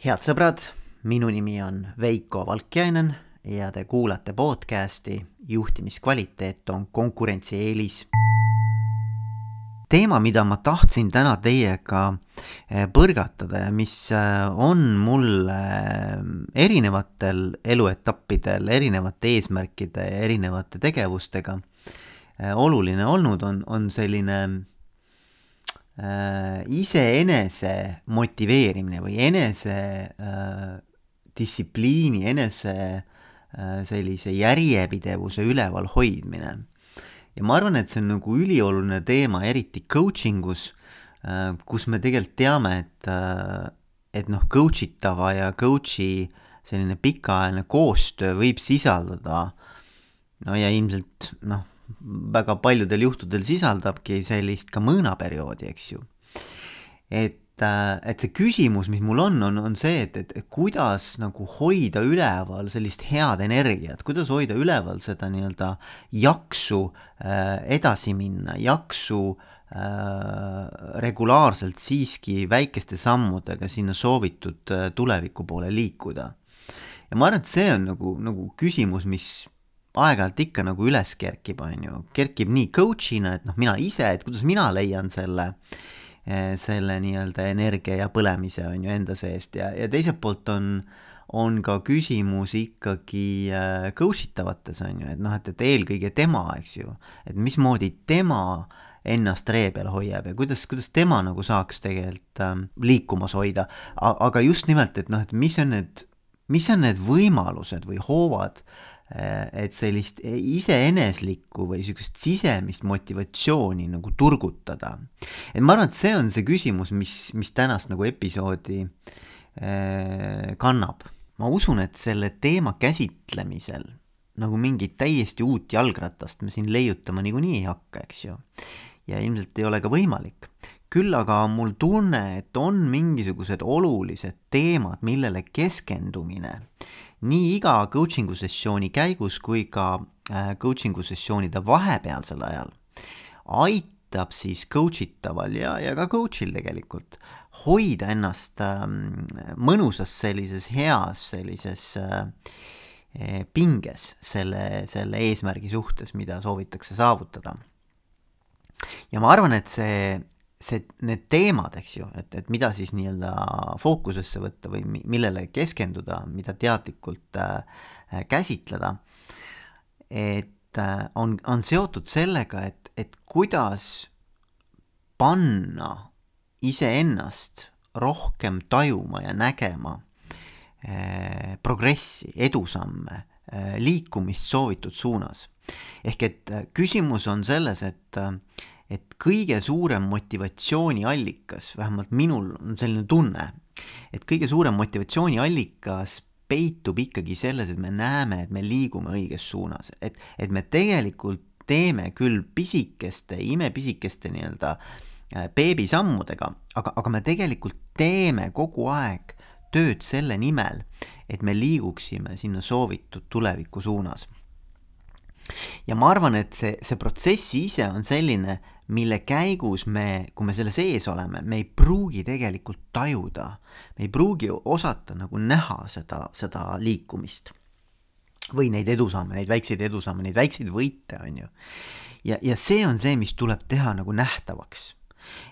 head sõbrad, minu nimi on Veiko Valkjainen ja te kuulate podcasti Juhtimiskvaliteet on konkurentsieelis. teema, mida ma tahtsin täna teiega eh, põrgatada ja mis eh, on mulle eh, erinevatel eluetappidel, erinevate eesmärkide ja erinevate tegevustega oluline olnud, on, on selline iseenese motiveerimine või enese äh, distsipliini, enese äh, sellise järjepidevuse üleval hoidmine. ja ma arvan, et see on nagu ülioluline teema, eriti coaching us äh,, kus me tegelikult teame, et äh,, et noh, coach itava ja coach'i selline pikaajaline koostöö võib sisaldada no ja ilmselt noh, väga paljudel juhtudel sisaldabki sellist ka mõõnaperioodi, eks ju. et, äh, et see küsimus, mis mul on, on, on see, et, et, et kuidas nagu hoida üleval sellist head energiat, kuidas hoida üleval seda nii-öelda jaksu äh, edasi minna, jaksu äh, regulaarselt siiski väikeste sammudega sinna soovitud äh, tuleviku poole liikuda. ja ma arvan, et see on nagu, nagu küsimus, mis aeg-ajalt ikka nagu üles kerkib, on ju, kerkib nii coach'ina, et noh, mina ise, et kuidas mina leian selle, eh, selle nii-öelda energia ja põlemise, on ju, enda seest. Ja, ja teiselt poolt on, on ka küsimus ikkagi eh, coach itavates, on ju, et noh, et, et eelkõige tema, eks ju, et mismoodi tema ennast ree peal hoiab ja kuidas, kuidas tema nagu saaks tegelikult ähm, liikumas hoida, aga just nimelt, et noh, et mis on need, mis on need võimalused või hoovad äh, et sellist iseeneslikku või niisugust sisemist motivatsiooni nagu turgutada. et ma arvan, et see on see küsimus, mis, mis tänast nagu episoodi äh, kannab. ma usun, et selle teema käsitlemisel nagu mingit täiesti uut jalgratast me siin leiutama niikuinii ei hakka, eks ju. ja ilmselt ei ole ka võimalik. Küll aga on mul tunne, et on mingisugused olulised teemad, millele keskendumine nii iga coaching'u sessiooni käigus kui ka äh, coaching'u sessioonide vahepealsel ajal aitab siis coach itaval ja, ja ka coach'il tegelikult hoida ennast ähm, mõnusas sellises heas sellises äh, äh, pinges selle, selle eesmärgi suhtes, mida soovitakse saavutada. ja ma arvan, et see see, need teemad, eks ju, et, et mida siis nii-öelda fookusesse võtta või millele keskenduda, mida teadlikult äh, käsitleda, et äh, on, on seotud sellega, et, et kuidas panna iseennast rohkem tajuma ja nägema äh, progressi, edusamme äh,, liikumist soovitud suunas. ehk et äh, küsimus on selles, et äh, et kõige suurem motivatsiooniallikas, vähemalt minul on selline tunne, et kõige suurem motivatsiooniallikas peitub ikkagi selles, et me näeme, et me liigume õiges suunas, et, et me tegelikult teeme küll pisikeste, imepisikeste nii-öelda äh, beebisammudega, aga, aga me tegelikult teeme kogu aeg tööd selle nimel, et me liiguksime sinna soovitud tuleviku suunas. ja ma arvan, et see, see protsess ise on selline, mille käigus me, kui me selle sees oleme, me ei pruugi tegelikult tajuda, me ei pruugi osata nagu näha seda, seda liikumist. või neid edusamme, neid väikseid edusamme, neid väikseid võite, on ju. ja, ja see on see, mis tuleb teha nagu nähtavaks.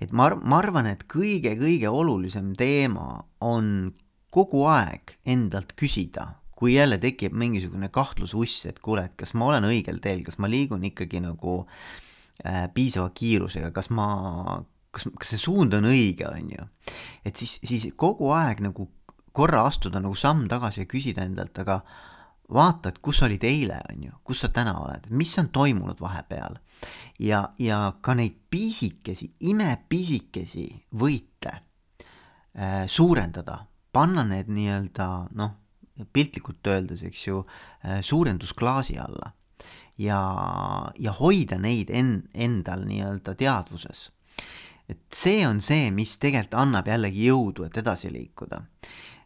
et ma, ma arvan, et kõige-kõige olulisem teema on kogu aeg endalt küsida, kui jälle tekib mingisugune kahtlususs, et kuule, et kas ma olen õigel teel, kas ma liigun ikkagi nagu äh, piisava kiirusega, kas ma, kas, kas see suund on õige, on ju. et siis, siis kogu aeg nagu korra astuda nagu samm tagasi ja küsida endalt, aga vaata, et kus olid eile, on ju, kus sa täna oled, mis on toimunud vahepeal. ja, ja ka neid pisikesi, imepisikesi võite äh, suurendada, panna need nii-öelda noh, piltlikult öeldes, eks ju äh,, suurendusklaasi alla ja, ja hoida neid en-, endal nii-öelda teadvuses. et see on see, mis tegelikult annab jällegi jõudu, et edasi liikuda.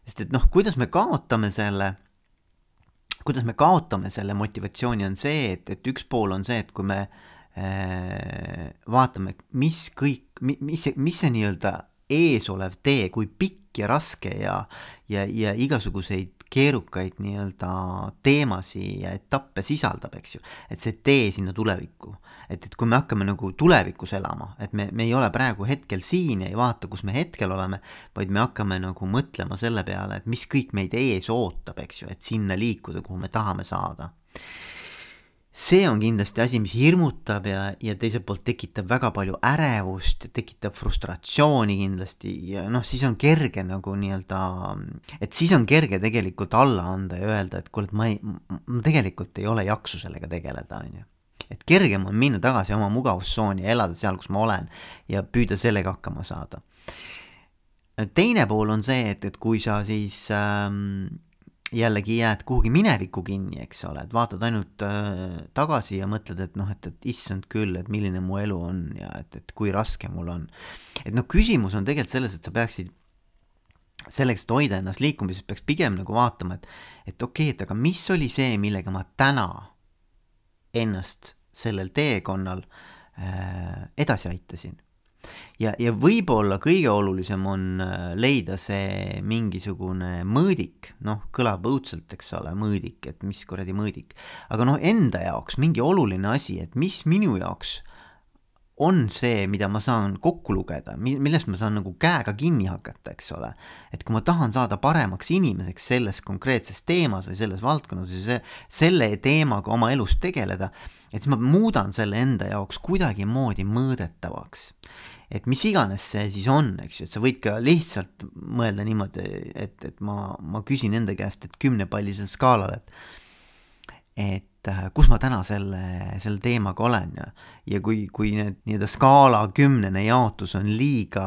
sest et noh, kuidas me kaotame selle, kuidas me kaotame selle motivatsiooni, on see, et, et üks pool on see, et kui me äh, vaatame, mis kõik, mis see, mis see nii-öelda eesolev tee, kui pikk ja raske ja, ja, ja igasuguseid keerukaid nii-öelda teemasid ja etappe sisaldab, eks ju, et see tee sinna tulevikku. et, et kui me hakkame nagu tulevikus elama, et me, me ei ole praegu hetkel siin ja ei vaata, kus me hetkel oleme, vaid me hakkame nagu mõtlema selle peale, et mis kõik meid ees ootab, eks ju, et sinna liikuda, kuhu me tahame saada see on kindlasti asi, mis hirmutab ja, ja teiselt poolt tekitab väga palju ärevust, tekitab frustratsiooni kindlasti ja noh, siis on kerge nagu nii-öelda, et siis on kerge tegelikult alla anda ja öelda, et kuule, et ma ei, ma tegelikult ei ole jaksu sellega tegeleda, on ju. et kergem on minna tagasi oma mugavustsooni ja elada seal, kus ma olen ja püüda sellega hakkama saada. teine pool on see, et, et kui sa siis ähm, jällegi jääd kuhugi minevikku kinni, eks ole, et vaatad ainult äh, tagasi ja mõtled, et noh, et, et issand küll, et milline mu elu on ja et, et kui raske mul on. et noh, küsimus on tegelikult selles, et sa peaksid selleks, et hoida ennast liikumises, peaks pigem nagu vaatama, et, et okei okay,, et aga mis oli see, millega ma täna ennast sellel teekonnal äh, edasi aitasin ja, ja võib-olla kõige olulisem on äh, leida see mingisugune mõõdik, noh, kõlab õudselt, eks ole, mõõdik, et mis kuradi mõõdik, aga noh, enda jaoks mingi oluline asi, et mis minu jaoks on see, mida ma saan kokku lugeda, millest ma saan nagu käega kinni hakata, eks ole. et kui ma tahan saada paremaks inimeseks selles konkreetses teemas või selles valdkonnas või see, selle teemaga oma elus tegeleda, et siis ma muudan selle enda jaoks kuidagimoodi mõõdetavaks et mis iganes see siis on, eks ju, et sa võid ka lihtsalt mõelda niimoodi, et, et ma, ma küsin enda käest, et kümnepallisel skaalal, et et äh, kus ma täna selle, selle teemaga olen ja, ja kui, kui need nii-öelda skaala kümnene jaotus on liiga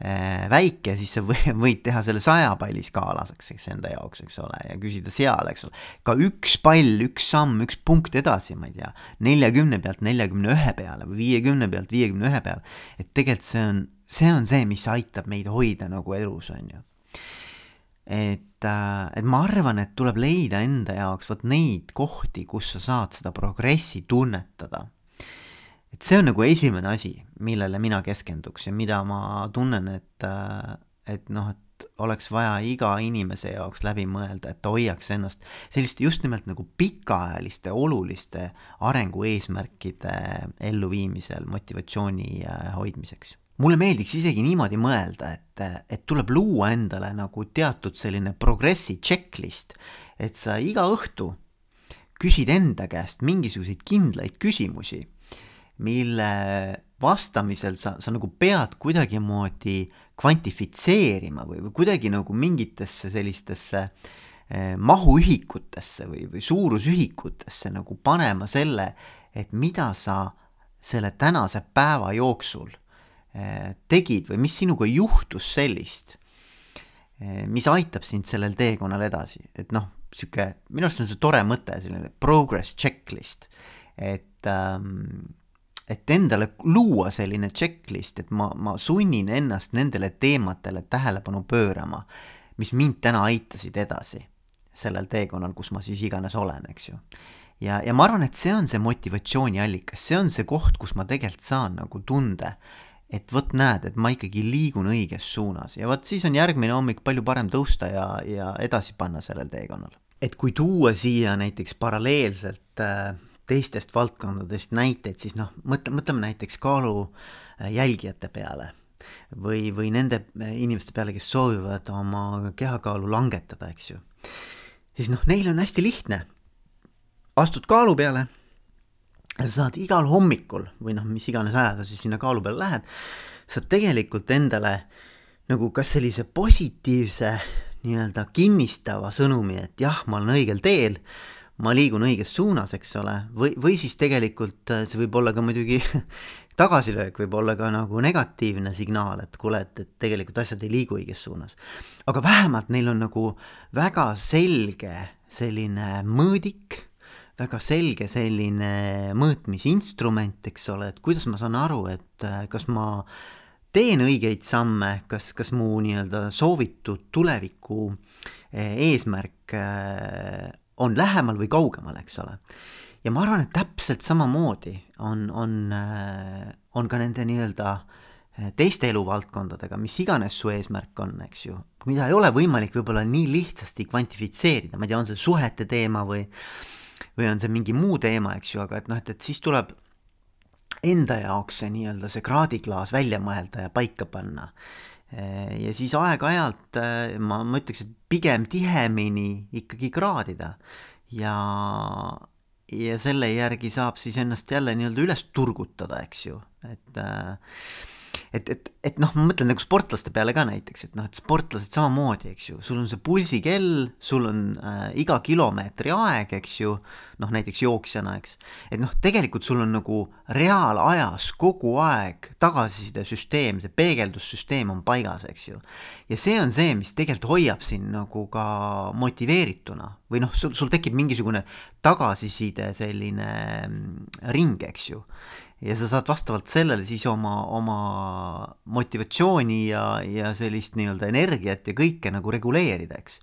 äh, väike, siis sa võid teha selle saja palli skaalaseks, eks enda jaoks, eks ole, ja küsida seal, eks ole. ka üks pall, üks samm, üks punkt edasi, ma ei tea, neljakümne pealt neljakümne ühe peale või viiekümne pealt viiekümne ühe peale. et tegelikult see on, see on see, mis aitab meid hoida nagu elus, on ju. Et, äh, et ma arvan, et tuleb leida enda jaoks vot neid kohti, kus sa saad seda progressi tunnetada et see on nagu esimene asi, millele mina keskenduks ja mida ma tunnen, et, äh, et noh, et oleks vaja iga inimese jaoks läbi mõelda, et ta hoiaks ennast selliste just nimelt nagu pikaajaliste oluliste arengueesmärkide elluviimisel motivatsiooni äh, hoidmiseks. Mulle meeldiks isegi niimoodi mõelda, et, et tuleb luua endale nagu teatud selline progressi checklist, et sa iga õhtu küsid enda käest mingisuguseid kindlaid küsimusi mille vastamisel sa, sa nagu pead kuidagimoodi kvantifitseerima või, või kuidagi nagu mingitesse sellistesse eh, mahuühikutesse või, või suurusühikutesse nagu panema selle, et mida sa selle tänase päeva jooksul tegid või mis sinuga juhtus sellist eh,, mis aitab sind sellel teekonnal edasi, et noh, sihuke, minu arust on see tore mõte, selline progress checklist, et ähm, et endale luua selline checklist, et ma, ma sunnin ennast nendele teemadele tähelepanu pöörama, mis mind täna aitasid edasi sellel teekonnal, kus ma siis iganes olen, eks ju. ja, ja ma arvan, et see on see motivatsiooniallikas, see on see koht, kus ma tegelikult saan nagu tunde, et vot näed, et ma ikkagi liigun õiges suunas ja vot siis on järgmine hommik palju parem tõusta ja, ja edasi panna sellel teekonnal. et kui tuua siia näiteks paralleelselt äh, teistest valdkondadest näiteid, siis noh, mõtle, mõtleme näiteks kaalu äh, jälgijate peale või, või nende äh, inimeste peale, kes soovivad oma kehakaalu langetada, eks ju. siis noh, neil on hästi lihtne. astud kaalu peale sa saad igal hommikul või noh, mis iganes ajaga siis sinna kaalu peale lähed, saad tegelikult endale nagu kas sellise positiivse nii-öelda kinnistava sõnumi, et jah, ma olen õigel teel ma liigun õiges suunas, eks ole, või, või siis tegelikult äh, see võib olla ka muidugi tagasilöök võib olla ka nagu negatiivne signaal, et kuule, et, et tegelikult asjad ei liigu õiges suunas. aga vähemalt neil on nagu väga selge selline mõõdik, väga selge selline mõõtmisinstrument, eks ole, et kuidas ma saan aru, et äh, kas ma teen õigeid samme, kas, kas mu nii-öelda soovitud tuleviku äh, eesmärk on lähemal või kaugemal, eks ole. ja ma arvan, et täpselt samamoodi on, on, äh, on ka nende nii-öelda teiste eluvaldkondadega, mis iganes su eesmärk on, eks ju, mida ei ole võimalik võib-olla nii lihtsasti kvantifitseerida, ma ei tea, on see suhete teema või või on see mingi muu teema, eks ju, aga et noh, et, et siis tuleb enda jaoks see nii-öelda see kraadiklaas välja mõelda ja paika panna. ja siis aeg-ajalt ma, ma ütleks, et pigem tihemini ikkagi kraadida ja, ja selle järgi saab siis ennast jälle nii-öelda üles turgutada, eks ju, et äh, et, et, et noh, ma mõtlen nagu sportlaste peale ka näiteks, et noh, et sportlased samamoodi, eks ju, sul on see pulsikell, sul on äh, iga kilomeetri aeg, eks ju, noh näiteks jooksjana, eks. et noh, tegelikult sul on nagu reaalajas kogu aeg tagasisidesüsteem, see peegeldussüsteem on paigas, eks ju. ja see on see, mis tegelikult hoiab sind nagu ka motiveerituna või noh, sul, sul tekib mingisugune tagasiside selline mm, ring, eks ju ja sa saad vastavalt sellele siis oma, oma motivatsiooni ja, ja sellist nii-öelda energiat ja kõike nagu reguleerida, eks.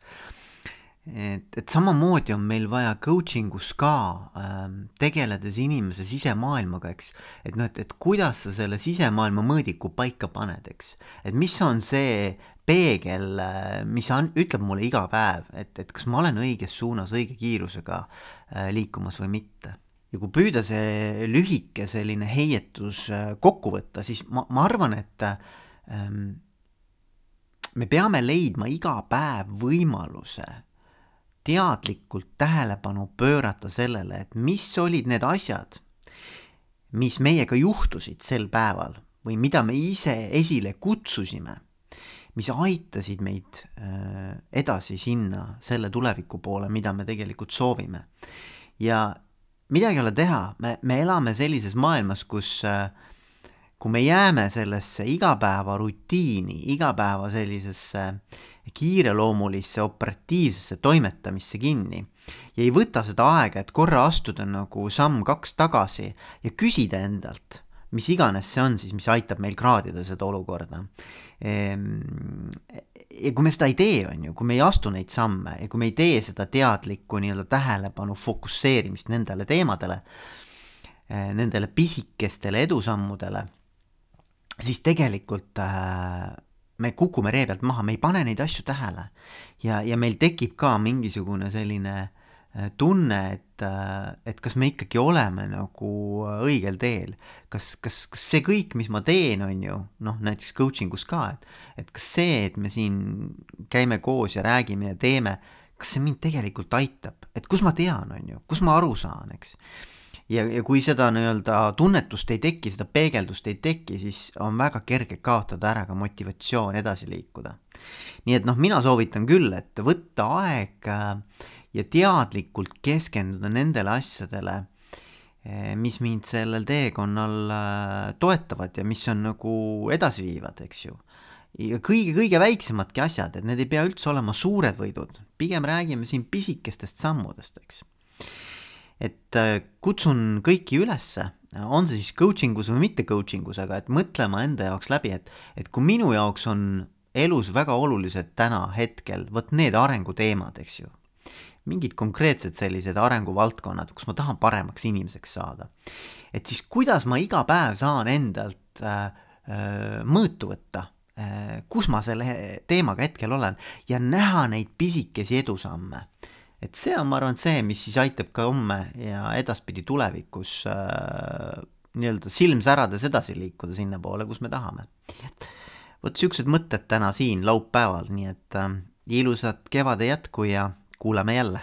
et, et samamoodi on meil vaja coaching us ka ähm, tegeledes inimese sisemaailmaga, eks. et noh, et, et kuidas sa selle sisemaailma mõõdiku paika paned, eks. et mis on see peegel, äh, mis on, ütleb mulle iga päev, et, et kas ma olen õiges suunas õige kiirusega äh, liikumas või mitte ja kui püüda see lühike selline heietus äh, kokku võtta, siis ma, ma arvan, et ähm, me peame leidma iga päev võimaluse teadlikult tähelepanu pöörata sellele, et mis olid need asjad, mis meiega juhtusid sel päeval või mida me ise esile kutsusime, mis aitasid meid äh, edasi sinna selle tuleviku poole, mida me tegelikult soovime. ja midagi ei ole teha, me, me elame sellises maailmas, kus äh, kui me jääme sellesse igapäeva rutiini, igapäeva sellisesse kiireloomulisse operatiivsesse toimetamisse kinni ja ei võta seda aega, et korra astuda nagu samm-kaks tagasi ja küsida endalt, mis iganes see on siis, mis aitab meil kraadida seda olukorda. Ja kui me seda ei tee, on ju, kui me ei astu neid samme ja kui me ei tee seda teadlikku nii-öelda tähelepanu fokusseerimist nendele teemadele, eh, nendele pisikestele edusammudele, siis tegelikult äh, me kukume ree pealt maha, me ei pane neid asju tähele. ja, ja meil tekib ka mingisugune selline tunne, et, äh, et kas me ikkagi oleme nagu äh, õigel teel. kas, kas, kas see kõik, mis ma teen, on ju, noh, näiteks coaching us ka, et, et kas see, et me siin käime koos ja räägime ja teeme, kas see mind tegelikult aitab, et kus ma tean, on ju, kus ma aru saan, eks. ja, ja kui seda nii-öelda tunnetust ei teki, seda peegeldust ei teki, siis on väga kerge kaotada ära ka motivatsioon edasi liikuda. nii et noh, mina soovitan küll, et võtta aeg äh, ja teadlikult keskenduda nendele asjadele, eh, mis mind sellel teekonnal eh, toetavad ja mis on nagu edasiviivad, eks ju. ja kõige, kõige väiksemadki asjad, et need ei pea üldse olema suured võidud, pigem räägime siin pisikestest sammudest, eks. et eh, kutsun kõiki ülesse, on see siis coaching us või mitte coaching us, aga et mõtlema enda jaoks läbi, et, et kui minu jaoks on elus väga olulised täna hetkel, vot need arenguteemad, eks ju, mingid konkreetsed sellised arenguvaldkonnad, kus ma tahan paremaks inimeseks saada. et siis kuidas ma iga päev saan endalt äh, äh, mõõtu võtta äh,, kus ma selle teemaga hetkel olen ja näha neid pisikesi edusamme. et see on, ma arvan, see, mis siis aitab ka homme ja edaspidi tulevikus äh, nii-öelda silm särades edasi liikuda sinnapoole, kus me tahame. et vot siuksed mõtted täna siin laupäeval, nii et äh, ilusat kevade jätku ja kuuleme jälle